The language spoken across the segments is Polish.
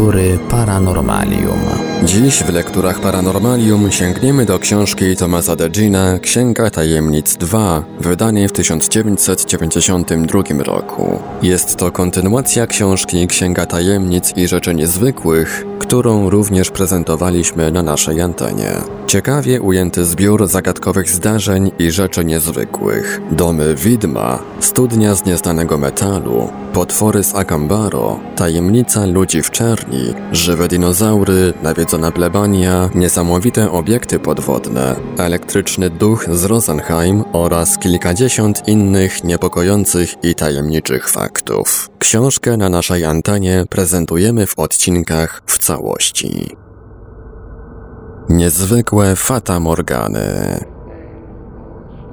Lektury Paranormalium. Dziś w lekturach Paranormalium sięgniemy do książki Tomasa Degina Księga Tajemnic 2, wydanej w 1992 roku. Jest to kontynuacja książki Księga Tajemnic i Rzeczy Niezwykłych, którą również prezentowaliśmy na naszej antenie. Ciekawie ujęty zbiór zagadkowych zdarzeń i rzeczy niezwykłych. Domy widma, studnia z nieznanego metalu, potwory z Akambaro, tajemnica ludzi w czerni, żywe dinozaury, nawiedzona plebania, niesamowite obiekty podwodne, elektryczny duch z Rosenheim oraz kilkadziesiąt innych niepokojących i tajemniczych faktów. Książkę na naszej antenie prezentujemy w odcinkach w całości. Niezwykłe Fata Morgany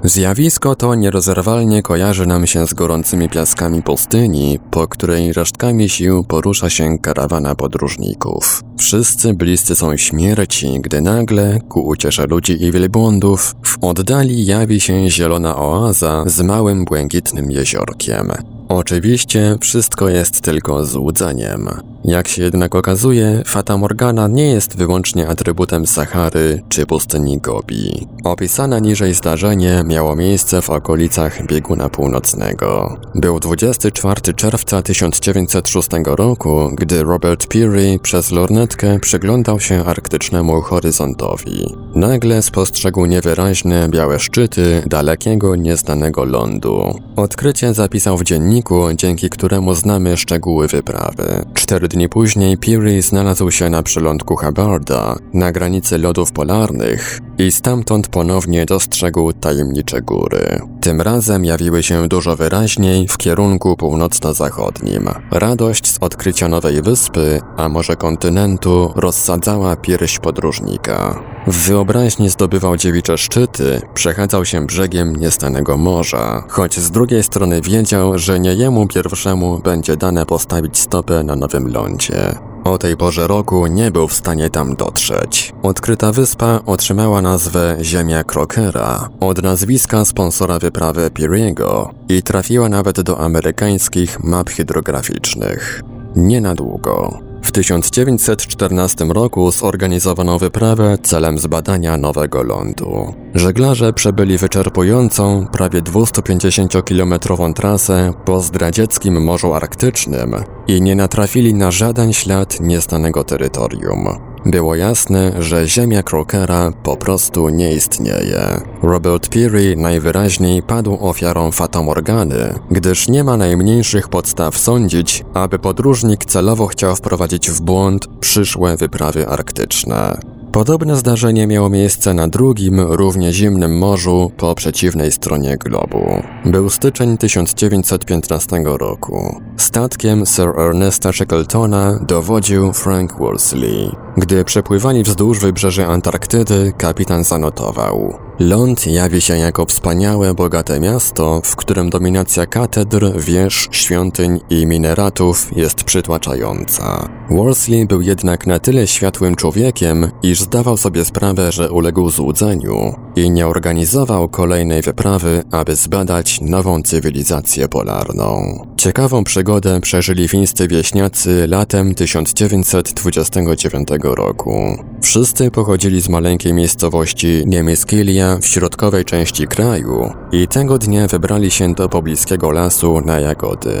Zjawisko to nierozerwalnie kojarzy nam się z gorącymi piaskami pustyni, po której resztkami sił porusza się karawana podróżników. Wszyscy bliscy są śmierci, gdy nagle, ku uciesze ludzi i wielbłądów, w oddali jawi się zielona oaza z małym błękitnym jeziorkiem. Oczywiście wszystko jest tylko złudzeniem. Jak się jednak okazuje, Fata Morgana nie jest wyłącznie atrybutem Sahary czy pustyni Gobi. Opisane niżej zdarzenie miało miejsce w okolicach bieguna północnego. Był 24 czerwca 1906 roku, gdy Robert Peary przez lornetkę przyglądał się arktycznemu horyzontowi. Nagle spostrzegł niewyraźne białe szczyty dalekiego, nieznanego lądu. Odkrycie zapisał w dzienniku, dzięki któremu znamy szczegóły wyprawy. Cztery dni później Peary znalazł się na przylądku Hubbarda, na granicy lodów polarnych i stamtąd ponownie dostrzegł tajemnicze góry. Tym razem jawiły się dużo wyraźniej w kierunku północno-zachodnim. Radość z odkrycia nowej wyspy, a może kontynentu, rozsadzała pierś podróżnika. W wyobraźni zdobywał dziewicze szczyty, przechadzał się brzegiem niestanego morza, choć z drugiej strony wiedział, że nie jemu pierwszemu będzie dane postawić stopę na nowym lądzie. O tej porze roku nie był w stanie tam dotrzeć. Odkryta wyspa otrzymała nazwę Ziemia Krokera od nazwiska sponsora wyprawy Piriego i trafiła nawet do amerykańskich map hydrograficznych. Nie na długo. W 1914 roku zorganizowano wyprawę celem zbadania nowego lądu. Żeglarze przebyli wyczerpującą, prawie 250-kilometrową trasę po zdradzieckim Morzu Arktycznym i nie natrafili na żaden ślad nieznanego terytorium. Było jasne, że ziemia Krokera po prostu nie istnieje. Robert Peary najwyraźniej padł ofiarą fatamorgany, gdyż nie ma najmniejszych podstaw sądzić, aby podróżnik celowo chciał wprowadzić w błąd przyszłe wyprawy arktyczne. Podobne zdarzenie miało miejsce na drugim, równie zimnym morzu po przeciwnej stronie globu. Był styczeń 1915 roku. Statkiem Sir Ernesta Shackletona dowodził Frank Worsley. Gdy przepływali wzdłuż wybrzeży Antarktydy, kapitan zanotował. Ląd jawi się jako wspaniałe, bogate miasto, w którym dominacja katedr, wież, świątyń i mineratów jest przytłaczająca. Worsley był jednak na tyle światłym człowiekiem, iż zdawał sobie sprawę, że uległ złudzeniu i nie organizował kolejnej wyprawy, aby zbadać nową cywilizację polarną. Ciekawą przygodę przeżyli fińscy wieśniacy latem 1929 roku. Wszyscy pochodzili z maleńkiej miejscowości Niemieckilia w środkowej części kraju i tego dnia wybrali się do pobliskiego lasu na jagody.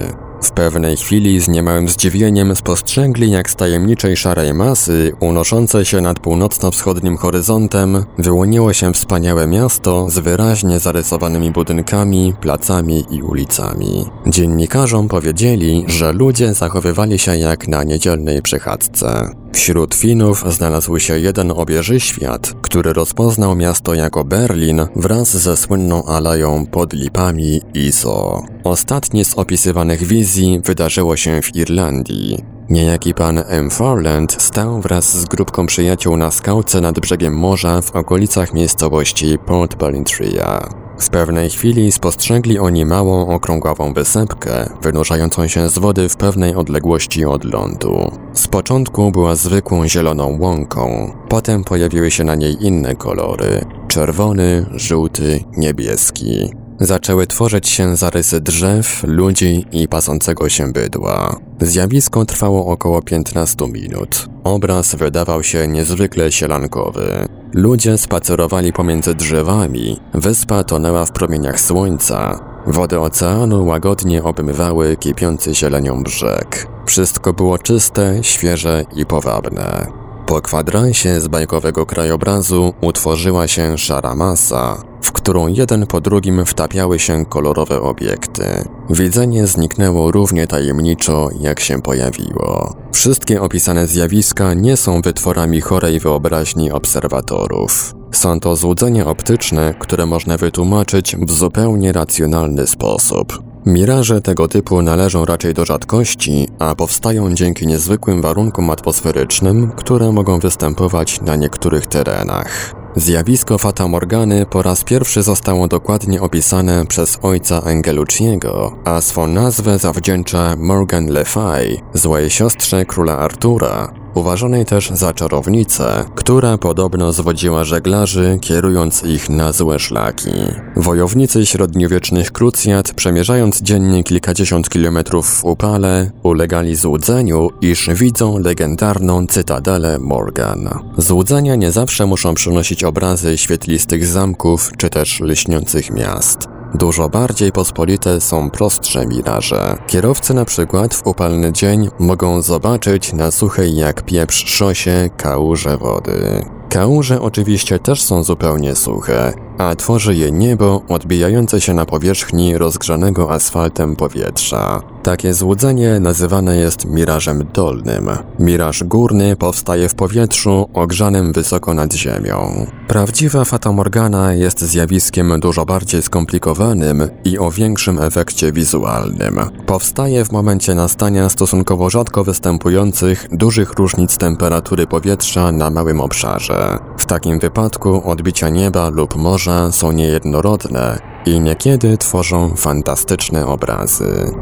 W pewnej chwili z niemałym zdziwieniem spostrzegli, jak z tajemniczej szarej masy, unoszącej się nad północno-wschodnim horyzontem, wyłoniło się wspaniałe miasto z wyraźnie zarysowanymi budynkami, placami i ulicami. Dziennikarzom powiedzieli, że ludzie zachowywali się jak na niedzielnej przechadzce. Wśród Finów znalazł się jeden obieży świat, który rozpoznał miasto jako Berlin wraz ze słynną aleją pod lipami Iso. Ostatni z opisywanych wizji wydarzyło się w Irlandii. Niejaki pan M. Farland stał wraz z grupką przyjaciół na skałce nad brzegiem morza w okolicach miejscowości Port Balintria. W pewnej chwili spostrzegli oni małą, okrągławą wysepkę, wynurzającą się z wody w pewnej odległości od lądu. Z początku była zwykłą zieloną łąką, potem pojawiły się na niej inne kolory czerwony, żółty, niebieski. Zaczęły tworzyć się zarysy drzew, ludzi i pasącego się bydła. Zjawisko trwało około 15 minut. Obraz wydawał się niezwykle sielankowy. Ludzie spacerowali pomiędzy drzewami, wyspa tonęła w promieniach słońca, wody oceanu łagodnie obmywały kipiący zielenią brzeg. Wszystko było czyste, świeże i powabne. Po kwadransie z bajkowego krajobrazu utworzyła się szara masa, w którą jeden po drugim wtapiały się kolorowe obiekty. Widzenie zniknęło równie tajemniczo, jak się pojawiło. Wszystkie opisane zjawiska nie są wytworami chorej wyobraźni obserwatorów. Są to złudzenia optyczne, które można wytłumaczyć w zupełnie racjonalny sposób. Miraże tego typu należą raczej do rzadkości, a powstają dzięki niezwykłym warunkom atmosferycznym, które mogą występować na niektórych terenach. Zjawisko Fata Morgany po raz pierwszy zostało dokładnie opisane przez ojca Angelucciego, a swą nazwę zawdzięcza Morgan Le Fay, złej siostrze króla Artura, uważanej też za czarownicę, która podobno zwodziła żeglarzy, kierując ich na złe szlaki. Wojownicy średniowiecznych krucjat, przemierzając dziennie kilkadziesiąt kilometrów w upale, ulegali złudzeniu, iż widzą legendarną cytadelę Morgan. Złudzenia nie zawsze muszą przynosić obrazy świetlistych zamków czy też lśniących miast. Dużo bardziej pospolite są prostsze miraże. Kierowcy na przykład w upalny dzień mogą zobaczyć na suchej jak pieprz szosie kałuże wody. Kałuże oczywiście też są zupełnie suche, a tworzy je niebo odbijające się na powierzchni rozgrzanego asfaltem powietrza. Takie złudzenie nazywane jest mirażem dolnym. Miraż górny powstaje w powietrzu ogrzanym wysoko nad ziemią. Prawdziwa fatamorgana jest zjawiskiem dużo bardziej skomplikowanym i o większym efekcie wizualnym. Powstaje w momencie nastania stosunkowo rzadko występujących dużych różnic temperatury powietrza na małym obszarze. W takim wypadku odbicia nieba lub morza są niejednorodne i niekiedy tworzą fantastyczne obrazy.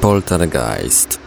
Poltergeist.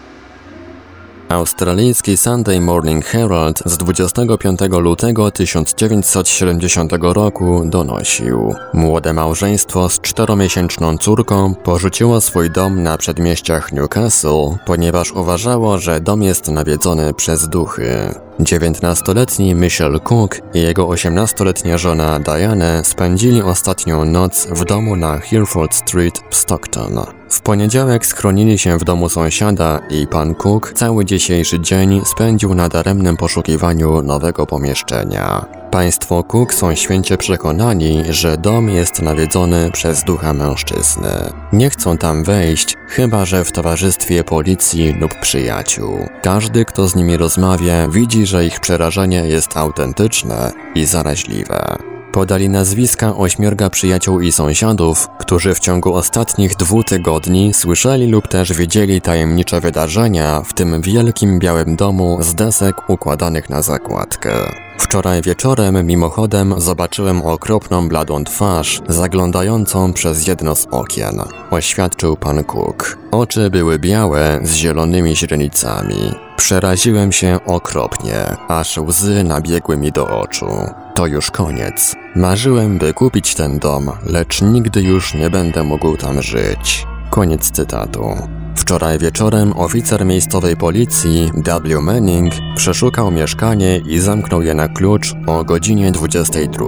Australijski Sunday Morning Herald z 25 lutego 1970 roku donosił. Młode małżeństwo z czteromiesięczną córką porzuciło swój dom na przedmieściach Newcastle, ponieważ uważało, że dom jest nawiedzony przez duchy. 19-letni Michelle Cook i jego 18-letnia żona Diane spędzili ostatnią noc w domu na Hereford Street w Stockton. W poniedziałek schronili się w domu sąsiada i pan Cook cały dzisiejszy dzień spędził na daremnym poszukiwaniu nowego pomieszczenia. Państwo Cook są święcie przekonani, że dom jest nawiedzony przez ducha mężczyzny. Nie chcą tam wejść, chyba że w towarzystwie policji lub przyjaciół. Każdy, kto z nimi rozmawia, widzi, że ich przerażenie jest autentyczne i zaraźliwe. Podali nazwiska ośmiorga przyjaciół i sąsiadów, którzy w ciągu ostatnich dwóch tygodni słyszeli lub też widzieli tajemnicze wydarzenia w tym wielkim białym domu z desek układanych na zakładkę. Wczoraj wieczorem mimochodem zobaczyłem okropną bladą twarz zaglądającą przez jedno z okien, oświadczył pan Cook. Oczy były białe z zielonymi źrenicami. Przeraziłem się okropnie, aż łzy nabiegły mi do oczu. To już koniec. Marzyłem, by kupić ten dom, lecz nigdy już nie będę mógł tam żyć. Koniec cytatu. Wczoraj wieczorem oficer miejscowej policji W. Manning przeszukał mieszkanie i zamknął je na klucz o godzinie 22.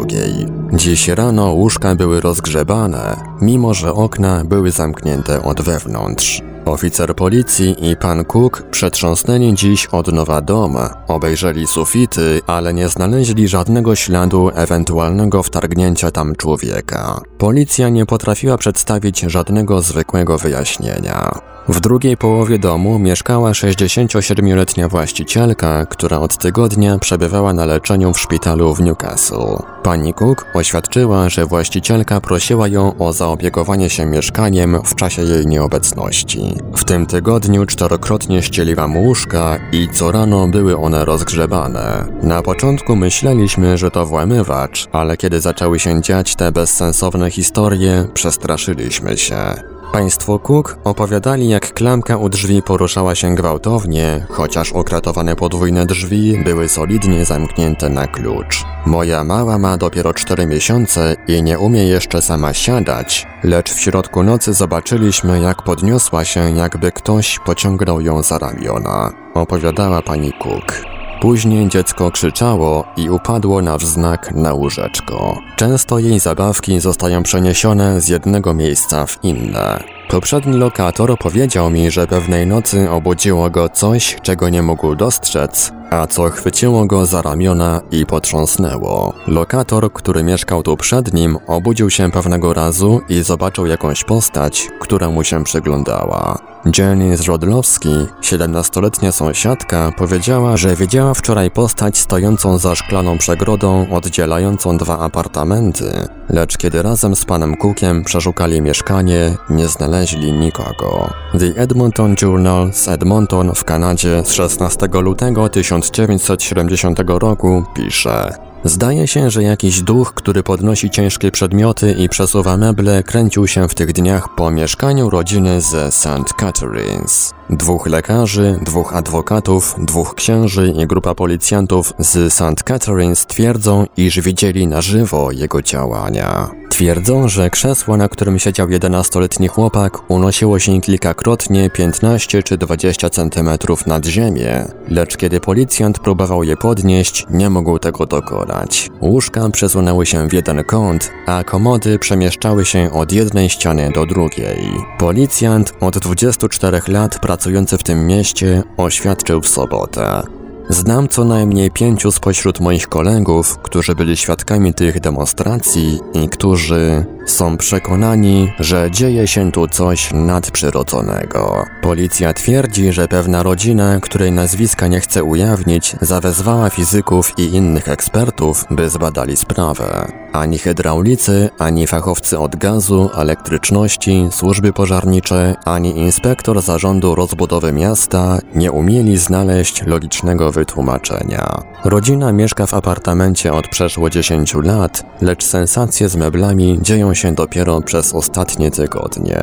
Dziś rano łóżka były rozgrzebane, mimo że okna były zamknięte od wewnątrz. Oficer policji i pan Cook przetrząsnęli dziś od nowa dom. Obejrzeli sufity, ale nie znaleźli żadnego śladu ewentualnego wtargnięcia tam człowieka. Policja nie potrafiła przedstawić żadnego zwykłego wyjaśnienia. W drugiej połowie domu mieszkała 67-letnia właścicielka, która od tygodnia przebywała na leczeniu w szpitalu w Newcastle. Pani Cook oświadczyła, że właścicielka prosiła ją o zaopiekowanie się mieszkaniem w czasie jej nieobecności. W tym tygodniu czterokrotnie ścieliła mu łóżka i co rano były one rozgrzebane. Na początku myśleliśmy, że to włamywacz, ale kiedy zaczęły się dziać te bezsensowne historie, przestraszyliśmy się. Państwo Cook opowiadali, jak klamka u drzwi poruszała się gwałtownie, chociaż okratowane podwójne drzwi były solidnie zamknięte na klucz. Moja mała ma dopiero 4 miesiące i nie umie jeszcze sama siadać, lecz w środku nocy zobaczyliśmy, jak podniosła się, jakby ktoś pociągnął ją za ramiona. Opowiadała pani Cook. Później dziecko krzyczało i upadło na wznak na łóżeczko. Często jej zabawki zostają przeniesione z jednego miejsca w inne. Poprzedni lokator powiedział mi, że pewnej nocy obudziło go coś, czego nie mógł dostrzec, a co chwyciło go za ramiona i potrząsnęło. Lokator, który mieszkał tu przed nim, obudził się pewnego razu i zobaczył jakąś postać, która mu się przyglądała. Jenny Zrodlowski, 17-letnia sąsiadka, powiedziała, że widziała wczoraj postać stojącą za szklaną przegrodą oddzielającą dwa apartamenty, lecz kiedy razem z panem Cookiem przeszukali mieszkanie, nie znaleźli nikogo. The Edmonton Journal z Edmonton w Kanadzie z 16 lutego 1970 roku pisze Zdaje się, że jakiś duch, który podnosi ciężkie przedmioty i przesuwa meble, kręcił się w tych dniach po mieszkaniu rodziny ze St. Catharines. Dwóch lekarzy, dwóch adwokatów, dwóch księży i grupa policjantów z St. Catharines twierdzą, iż widzieli na żywo jego działania. Twierdzą, że krzesło, na którym siedział 11-letni chłopak, unosiło się kilkakrotnie 15 czy 20 centymetrów nad ziemię, lecz kiedy policjant próbował je podnieść, nie mógł tego dokonać. Łóżka przesunęły się w jeden kąt, a komody przemieszczały się od jednej ściany do drugiej. Policjant od 24 lat pracujący w tym mieście oświadczył w sobotę. Znam co najmniej pięciu spośród moich kolegów, którzy byli świadkami tych demonstracji i którzy są przekonani, że dzieje się tu coś nadprzyrodzonego. Policja twierdzi, że pewna rodzina, której nazwiska nie chce ujawnić, zawezwała fizyków i innych ekspertów, by zbadali sprawę. Ani hydraulicy, ani fachowcy od gazu, elektryczności, służby pożarnicze, ani inspektor zarządu rozbudowy miasta nie umieli znaleźć logicznego wytłumaczenia. Rodzina mieszka w apartamencie od przeszło 10 lat, lecz sensacje z meblami dzieją się dopiero przez ostatnie tygodnie.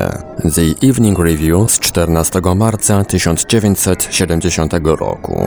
The Evening Review z 14 marca 1970 roku.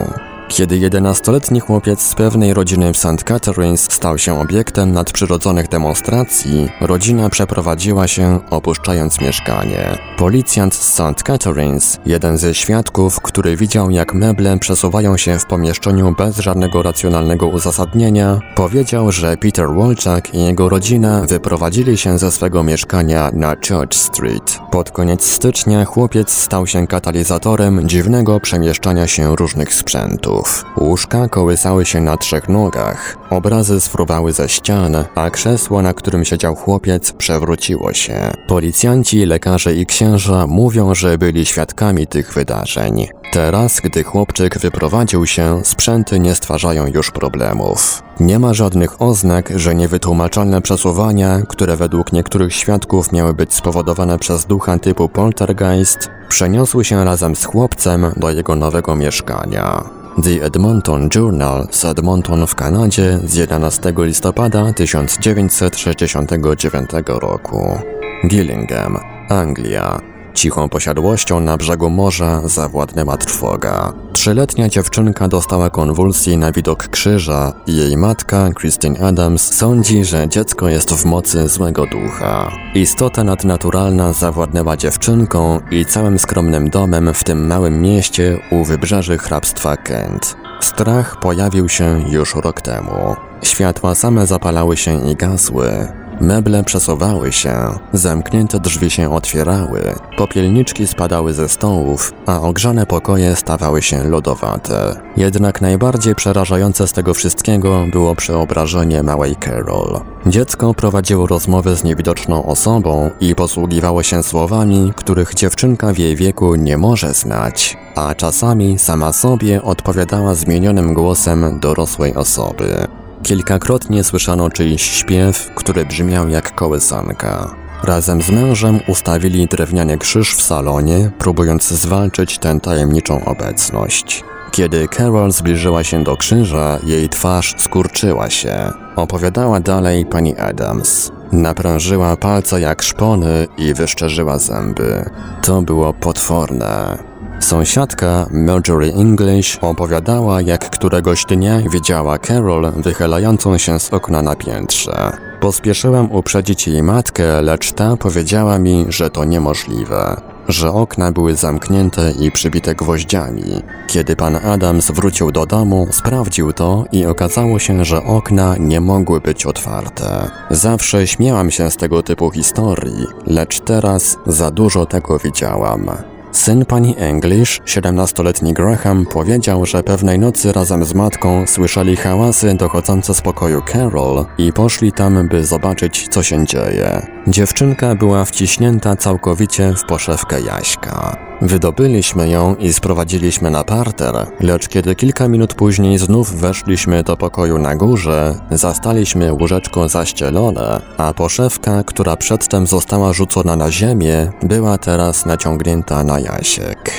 Kiedy 11-letni chłopiec z pewnej rodziny w St. Catharines stał się obiektem nadprzyrodzonych demonstracji, rodzina przeprowadziła się, opuszczając mieszkanie. Policjant z St. Catharines, jeden ze świadków, który widział jak meble przesuwają się w pomieszczeniu bez żadnego racjonalnego uzasadnienia, powiedział, że Peter Wolczak i jego rodzina wyprowadzili się ze swego mieszkania na Church Street. Pod koniec stycznia chłopiec stał się katalizatorem dziwnego przemieszczania się różnych sprzętów. Łóżka kołysały się na trzech nogach, obrazy sfruwały ze ścian, a krzesło, na którym siedział chłopiec, przewróciło się. Policjanci, lekarze i księża mówią, że byli świadkami tych wydarzeń. Teraz, gdy chłopczyk wyprowadził się, sprzęty nie stwarzają już problemów. Nie ma żadnych oznak, że niewytłumaczalne przesuwania, które według niektórych świadków miały być spowodowane przez ducha typu poltergeist, przeniosły się razem z chłopcem do jego nowego mieszkania. The Edmonton Journal z Edmonton w Kanadzie z 11 listopada 1969 roku. Gillingham, Anglia. Cichą posiadłością na brzegu morza zawładnęła trwoga. Trzyletnia dziewczynka dostała konwulsji na widok krzyża i jej matka, Christine Adams, sądzi, że dziecko jest w mocy złego ducha. Istota nadnaturalna zawładnęła dziewczynką i całym skromnym domem w tym małym mieście u wybrzeży hrabstwa Kent. Strach pojawił się już rok temu. Światła same zapalały się i gasły. Meble przesuwały się, zamknięte drzwi się otwierały, popielniczki spadały ze stołów, a ogrzane pokoje stawały się lodowate. Jednak najbardziej przerażające z tego wszystkiego było przeobrażenie małej Carol. Dziecko prowadziło rozmowy z niewidoczną osobą i posługiwało się słowami, których dziewczynka w jej wieku nie może znać, a czasami sama sobie odpowiadała zmienionym głosem dorosłej osoby. Kilkakrotnie słyszano czyjś śpiew, który brzmiał jak kołysanka. Razem z mężem ustawili drewniany krzyż w salonie, próbując zwalczyć tę tajemniczą obecność. Kiedy Carol zbliżyła się do krzyża, jej twarz skurczyła się. Opowiadała dalej pani Adams. Naprężyła palce jak szpony i wyszczerzyła zęby. To było potworne. Sąsiadka Marjorie English opowiadała, jak któregoś dnia widziała Carol wychylającą się z okna na piętrze. Pospieszyłem uprzedzić jej matkę, lecz ta powiedziała mi, że to niemożliwe że okna były zamknięte i przybite gwoździami. Kiedy pan Adams wrócił do domu, sprawdził to i okazało się, że okna nie mogły być otwarte. Zawsze śmiałam się z tego typu historii, lecz teraz za dużo tego widziałam. Syn pani English, 17-letni Graham, powiedział, że pewnej nocy razem z matką słyszeli hałasy dochodzące z pokoju Carol i poszli tam, by zobaczyć, co się dzieje. Dziewczynka była wciśnięta całkowicie w poszewkę Jaśka. Wydobyliśmy ją i sprowadziliśmy na parter, lecz kiedy kilka minut później znów weszliśmy do pokoju na górze, zastaliśmy łóżeczko zaścielone, a poszewka, która przedtem została rzucona na ziemię, była teraz naciągnięta na jasiek.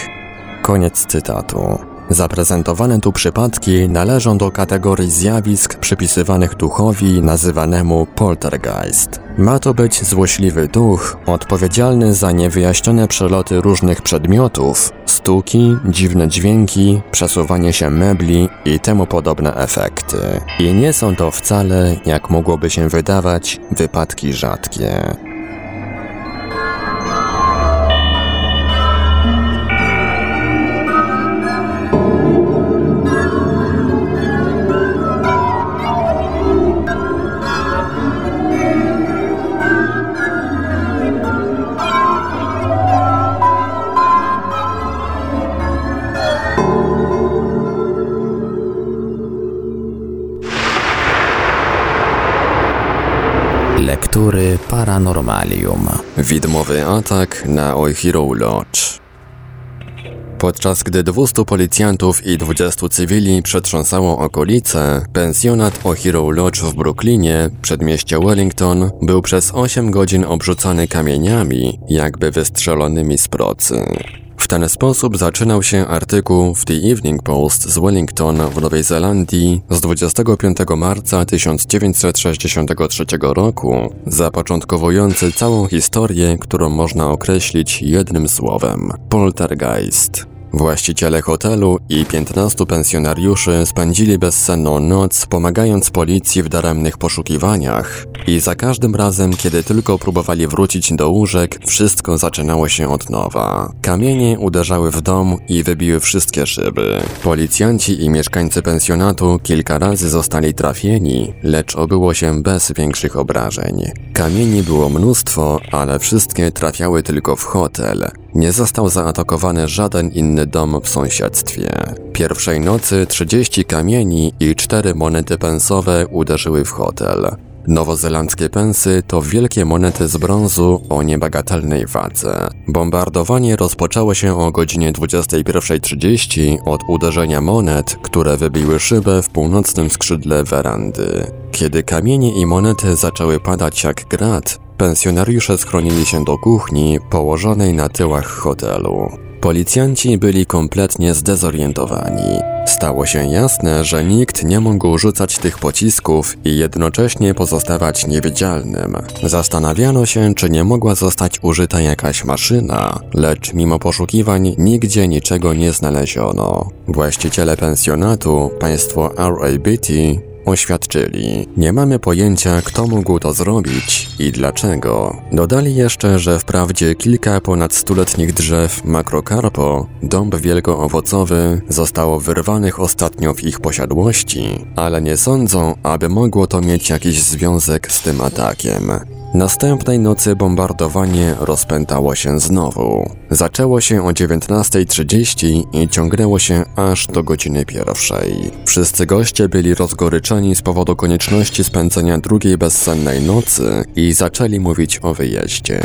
Koniec cytatu. Zaprezentowane tu przypadki należą do kategorii zjawisk przypisywanych duchowi nazywanemu poltergeist. Ma to być złośliwy duch odpowiedzialny za niewyjaśnione przeloty różnych przedmiotów, stuki, dziwne dźwięki, przesuwanie się mebli i temu podobne efekty. I nie są to wcale, jak mogłoby się wydawać, wypadki rzadkie. Paranormalium. Widmowy atak na Oihiro Lodge. Podczas gdy 200 policjantów i 20 cywili przetrząsało okolice, pensjonat Ohiro Lodge w Brooklynie, przedmieście Wellington, był przez 8 godzin obrzucany kamieniami, jakby wystrzelonymi z procy. W ten sposób zaczynał się artykuł w The Evening Post z Wellington w Nowej Zelandii z 25 marca 1963 roku, zapoczątkowujący całą historię, którą można określić jednym słowem poltergeist. Właściciele hotelu i 15 pensjonariuszy spędzili bezsenną noc, pomagając policji w daremnych poszukiwaniach. I za każdym razem, kiedy tylko próbowali wrócić do łóżek, wszystko zaczynało się od nowa. Kamienie uderzały w dom i wybiły wszystkie szyby. Policjanci i mieszkańcy pensjonatu kilka razy zostali trafieni, lecz obyło się bez większych obrażeń. Kamieni było mnóstwo, ale wszystkie trafiały tylko w hotel. Nie został zaatakowany żaden inny dom w sąsiedztwie. Pierwszej nocy 30 kamieni i 4 monety pensowe uderzyły w hotel. Nowozelandzkie pensy to wielkie monety z brązu o niebagatelnej wadze. Bombardowanie rozpoczęło się o godzinie 21.30 od uderzenia monet, które wybiły szybę w północnym skrzydle werandy. Kiedy kamienie i monety zaczęły padać jak grat, pensjonariusze schronili się do kuchni położonej na tyłach hotelu. Policjanci byli kompletnie zdezorientowani. Stało się jasne, że nikt nie mógł rzucać tych pocisków i jednocześnie pozostawać niewidzialnym. Zastanawiano się, czy nie mogła zostać użyta jakaś maszyna, lecz mimo poszukiwań nigdzie niczego nie znaleziono. Właściciele pensjonatu, państwo RABT, Oświadczyli, nie mamy pojęcia, kto mógł to zrobić i dlaczego. Dodali jeszcze, że wprawdzie kilka ponad stuletnich drzew makrokarpo, dąb wielkoowocowy, zostało wyrwanych ostatnio w ich posiadłości, ale nie sądzą, aby mogło to mieć jakiś związek z tym atakiem. Następnej nocy bombardowanie rozpętało się znowu. Zaczęło się o 19.30 i ciągnęło się aż do godziny pierwszej. Wszyscy goście byli rozgoryczeni z powodu konieczności spędzenia drugiej bezsennej nocy i zaczęli mówić o wyjeździe.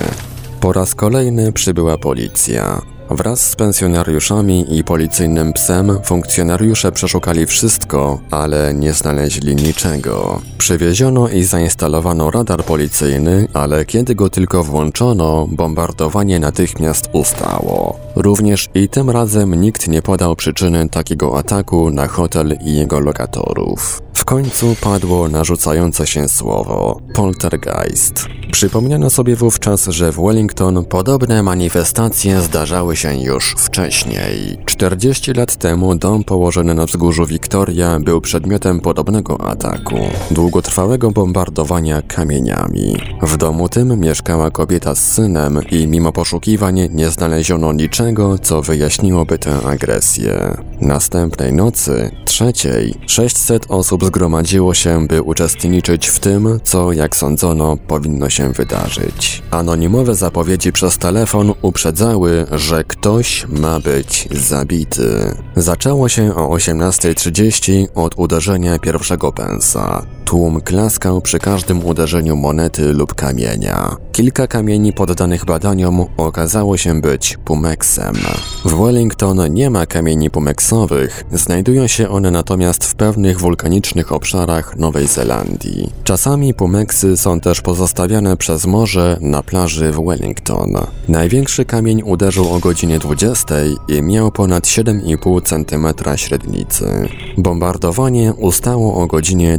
Po raz kolejny przybyła policja. Wraz z pensjonariuszami i policyjnym psem funkcjonariusze przeszukali wszystko, ale nie znaleźli niczego. Przywieziono i zainstalowano radar policyjny, ale kiedy go tylko włączono, bombardowanie natychmiast ustało. Również i tym razem nikt nie podał przyczyny takiego ataku na hotel i jego lokatorów. W końcu padło narzucające się słowo poltergeist. Przypomniano sobie wówczas, że w Wellington podobne manifestacje zdarzały się już wcześniej. 40 lat temu dom położony na wzgórzu Victoria był przedmiotem podobnego ataku, długotrwałego bombardowania kamieniami. W domu tym mieszkała kobieta z synem i mimo poszukiwań nie znaleziono niczego, co wyjaśniłoby tę agresję. Następnej nocy, trzeciej, 600 osób zgromadziło się, by uczestniczyć w tym, co, jak sądzono, powinno się wydarzyć. Anonimowe zapowiedzi przez telefon uprzedzały, że ktoś ma być zabity. Zaczęło się o 18.30 od uderzenia pierwszego pensa. Tłum klaskał przy każdym uderzeniu monety lub kamienia. Kilka kamieni poddanych badaniom okazało się być pumeksem. W Wellington nie ma kamieni pumeksowych, znajdują się one natomiast w pewnych wulkanicznych obszarach Nowej Zelandii. Czasami pumeksy są też pozostawiane przez morze na plaży w Wellington. Największy kamień uderzył o godzinie 20 i miał ponad 7,5 cm średnicy. Bombardowanie ustało o godzinie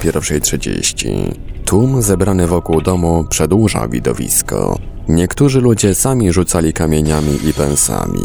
21.30. Tłum zebrany wokół domu przedłużał widowisko. Niektórzy ludzie sami rzucali kamieniami i pensami.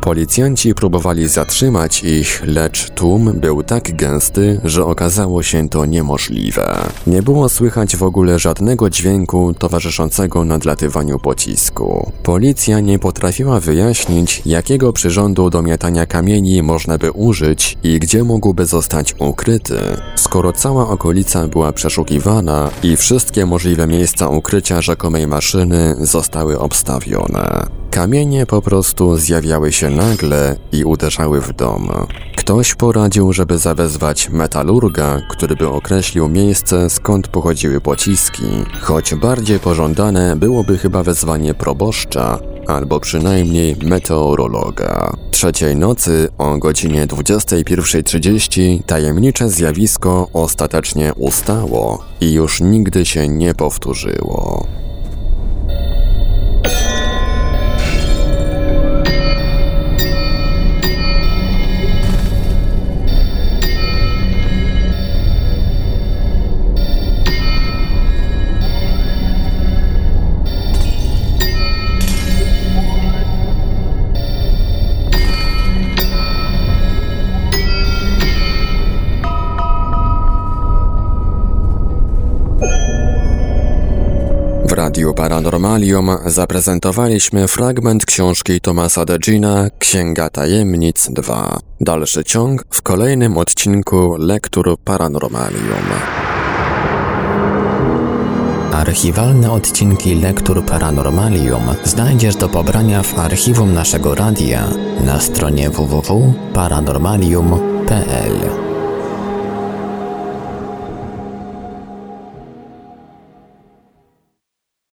Policjanci próbowali zatrzymać ich, lecz tłum był tak gęsty, że okazało się to niemożliwe. Nie było słychać w ogóle żadnego dźwięku towarzyszącego nadlatywaniu pocisku. Policja nie potrafiła wyjaśnić, jakiego przyrządu do miatania kamieni można by użyć i gdzie mógłby zostać ukryty, skoro cała okolica była przeszukiwana i wszystkie możliwe miejsca ukrycia rzekomej maszyny zostały obstawione. Kamienie po prostu zjawiały się nagle i uderzały w dom. Ktoś poradził, żeby zawezwać metalurga, który by określił miejsce, skąd pochodziły pociski, choć bardziej pożądane byłoby chyba wezwanie proboszcza, albo przynajmniej meteorologa. Trzeciej nocy o godzinie 21.30 tajemnicze zjawisko ostatecznie ustało i już nigdy się nie powtórzyło. Radiu Paranormalium zaprezentowaliśmy fragment książki Tomasa Degina Księga Tajemnic 2. Dalszy ciąg w kolejnym odcinku Lektur Paranormalium. Archiwalne odcinki Lektur Paranormalium znajdziesz do pobrania w archiwum naszego radia na stronie www.paranormalium.pl.